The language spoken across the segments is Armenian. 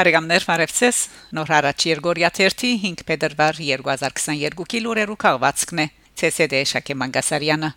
Բարեկամներ Մարևցես նոր հարաճ Երգորիա 1 5 փետրվար 2022-ի լուրերու քաղվածքն է ՑՍԴ Շակե Մանգասարյանը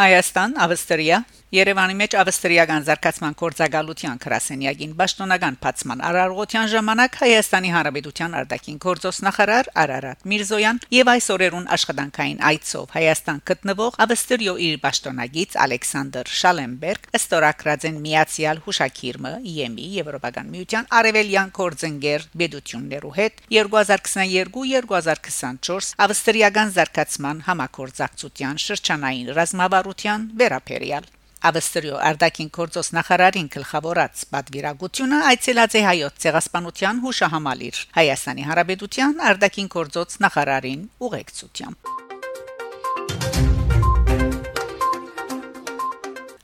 Հայաստան, Ավստրիա, Երևանի մեջ ավստրիական զարգացման կորցակալության քրասենյակին պաշտոնական բացման արարողության ժամանակ Հայաստանի Հանրապետության արտաքին գործոս նախարար Արարատ Միրզոյան եւ այս օրերուն աշխատանքային այցով Հայաստան գտնվող ավստրիո իր պաշտոնագից Ալեքսանդր Շալենբերգ ստորակրածեն միացյալ հուշակիրմը ԵՄ Եվրոպական միության արևելյան կորձընկեր բեդություններու հետ 2022-2024 ավստրիական զարգացման համակորձակցության շրջանային ռազմավարության վերապերյալ Ավստրիո Արդակին կորցոս նախարարին գլխավորած պատվիրակությունը այցելած է հայոց ցեղասպանության հուշահամալիր Հայաստանի Հանրապետության Արդակին կորցոց նախարարին ուղեկցությամբ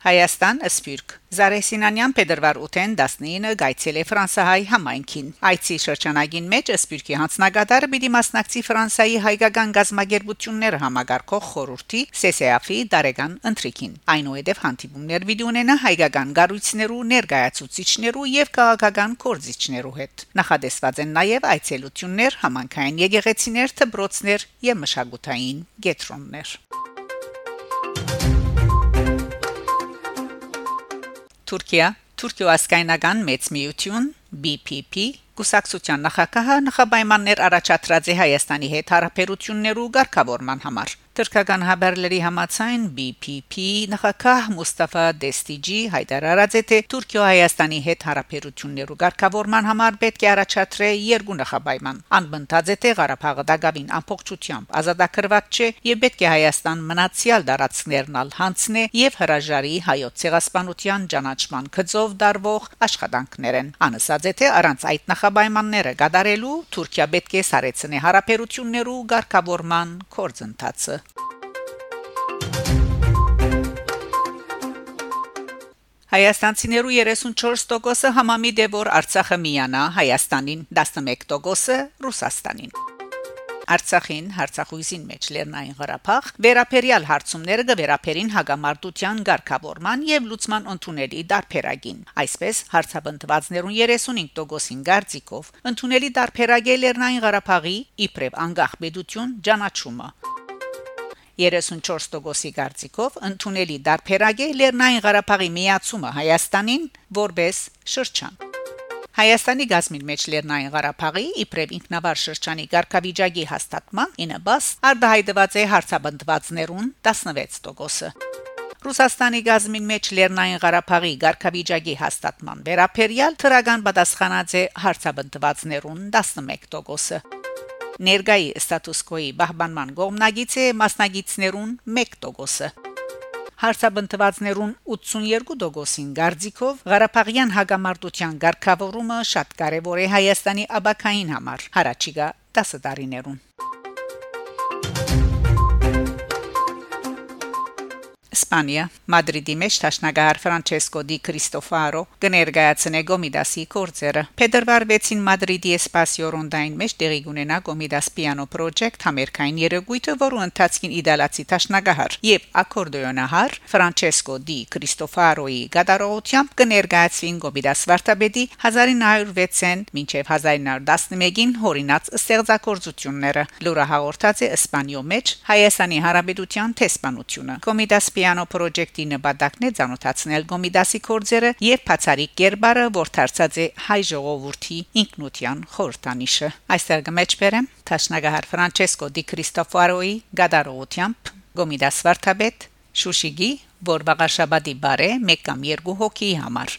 Հայաստան Սփյուռք Զարեսինանյան Փետրվար 8-ին 19-ը գայցել է Ֆրանսահայ համայնքին։ Այցի շրջանագին մեջ Սփյուռքի հանձնագետարը պիտի մասնակցի Ֆրանսայի հայկական գազագերբությունները համագարկող խորհրդի CCAF-ի դարեգան ընտրիքին։ Այնուհետև հանդիպումներ պիտի ունենա հայկական գառույցներու ներկայացուցիչներու եւ քաղաքական կորզիչներու հետ։ Նախադեсված են նաեւ այցելություններ, համանքային եկեղեցիներ, դբրոցներ եւ մշակութային գետրոններ։ Թուրքիա Թուրքիո ասկայնական մեծ միություն BPP Կուսակցության նախագահը նախապայմաններ առաջադրած է Հայաստանի հետ հարաբերություններու ղեկավարման համար։ Թուրքական հաբերլերի համացայն BPP նախագահ Մուստաֆա Դեստիջի հայտարարած է թե Թուրքիո-Հայաստանի հետ հարաբերություններու ղեկավարման համար պետք է առաջադրե երկու նախապայման։ Անբնտած է թե Ղարաբաղը դակավին ամբողջությամբ ազատագրված չէ եւ պետք է Հայաստան մնացյալ դարածքներն ալ հանցնե եւ հրաժարի հայոց ցեղասպանության ճանաչման գծով դարվող աշխատանքներն։ Անսած է թե առանց այդ նախապայմանները գդարելու Թուրքիա պետք է սարեցնի հարաբերություններու ղեկավարման կորձընթացը։ Հայաստանցիներու 34%-ը համամիտ է որ Արցախը միանա Հայաստանին, 11%-ը Ռուսաստանին։ Արցախին Արցախույզին մեջ Լեռնային Ղարաբաղ վերապերյալ հարցումները կվերապերին հագամարտության ղեկավարման եւ լուծման ընդունելի դարբերագին այսպես հարցաբնդվածներուն 35%-ին գարձիկով ընդունելի դարբերագել Լեռնային Ղարաբաղի իբրև անգախ բեդություն ճանաչումը 34%-ի կարծիքով ընդունելի դարբերագ է Լեռնային Ղարաբաղի միացումը Հայաստանին որբես շրջան։ Հայաստանի գազմին մեջ Լեռնային Ղարաբաղի իբրև ինքնավար շրջանի ղարքավիճակի հաստատման ինը բաս արդահայտված է հարցաբնդվածներուն 16%-ը։ Ռուսաստանի գազմին մեջ Լեռնային Ղարաբաղի ղարքավիճակի հաստատման վերաբերյալ թրագան պատասխանած է հարցաբնդվածներուն 11%-ը ներգայի ստատուս կոյի բահբանման գոմնագից է մասնագիցներուն 1%-ը Հարցաբնթվածներուն 82%-ին Գարձիկով Ղարաբաղյան հագամարտության ղեկավարումը շատ կարևոր է Հայաստանի աբակային համար հարաճիգա 10 տարիներուն Իսպանիա Մադրիդի մեջ Տաշնագահար Ֆրանչեսկո դի Քրիստոֆարո կներկայացնե Գոմիդասի կորձերը Փետրվար 6-ին Մադրիդի Էսպասիո Ռոնդային մեջ տեղի կունենա Գոմիդաս Piano Project համերկային երեգույթը, որը ընթացքին իդալացի Տաշնագահար եւ ակորդեոնահար Ֆրանչեսկո դի Քրիստոֆարոյի գդարողությամբ կներկայացվին Գոմիդաս Վարդապետի 1906-ին մինչև 1911-ին հորինած ստեղծագործությունները լուրը հաղորդած է Իսպանիո մեջ Հայաստանի Հանրապետության տեսփանությունը Գոմիդաս Piano Project-ի նպատակն է ցանոթացնել Գոմիդասի կորձերը եւ բացարիք կերբարը, որ դարձած է հայ ժողովրդի ինքնության խորտանիշը։ Այստեղ գմեջբերեմ Տաշնագահար Ֆրանչեսկո դի Քրիստոֆարոյի գադարողությամբ Գոմիդաս Վարդապետ Շուշիգի, որ բաղաշաբադի բարե մեկ կամ երկու հոգի համար